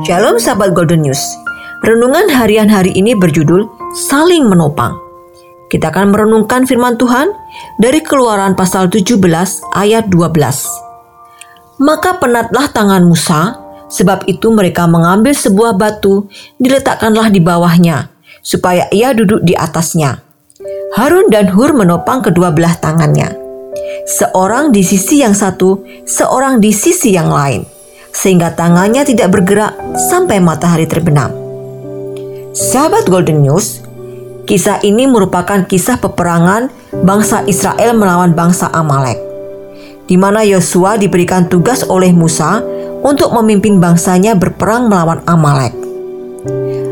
Shalom sahabat Golden News. Renungan harian hari ini berjudul Saling Menopang. Kita akan merenungkan firman Tuhan dari Keluaran pasal 17 ayat 12. Maka penatlah tangan Musa, sebab itu mereka mengambil sebuah batu, diletakkanlah di bawahnya, supaya ia duduk di atasnya. Harun dan Hur menopang kedua belah tangannya. Seorang di sisi yang satu, seorang di sisi yang lain sehingga tangannya tidak bergerak sampai matahari terbenam. Sahabat Golden News, kisah ini merupakan kisah peperangan bangsa Israel melawan bangsa Amalek, di mana Yosua diberikan tugas oleh Musa untuk memimpin bangsanya berperang melawan Amalek.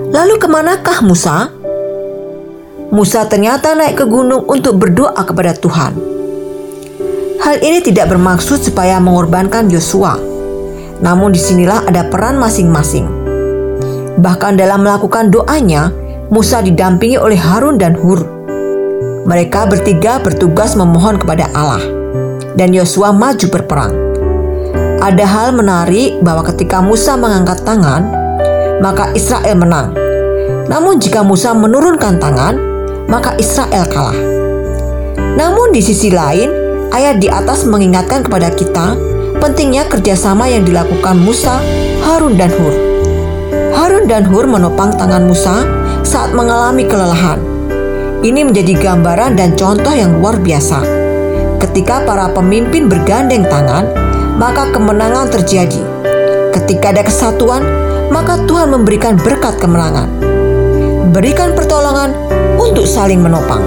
Lalu ke manakah Musa? Musa ternyata naik ke gunung untuk berdoa kepada Tuhan. Hal ini tidak bermaksud supaya mengorbankan Yosua, namun di sinilah ada peran masing-masing. Bahkan dalam melakukan doanya, Musa didampingi oleh Harun dan Hur. Mereka bertiga bertugas memohon kepada Allah, dan Yosua maju berperang. Ada hal menarik bahwa ketika Musa mengangkat tangan, maka Israel menang. Namun jika Musa menurunkan tangan, maka Israel kalah. Namun di sisi lain, ayat di atas mengingatkan kepada kita pentingnya kerjasama yang dilakukan Musa, Harun, dan Hur. Harun dan Hur menopang tangan Musa saat mengalami kelelahan. Ini menjadi gambaran dan contoh yang luar biasa. Ketika para pemimpin bergandeng tangan, maka kemenangan terjadi. Ketika ada kesatuan, maka Tuhan memberikan berkat kemenangan. Berikan pertolongan untuk saling menopang.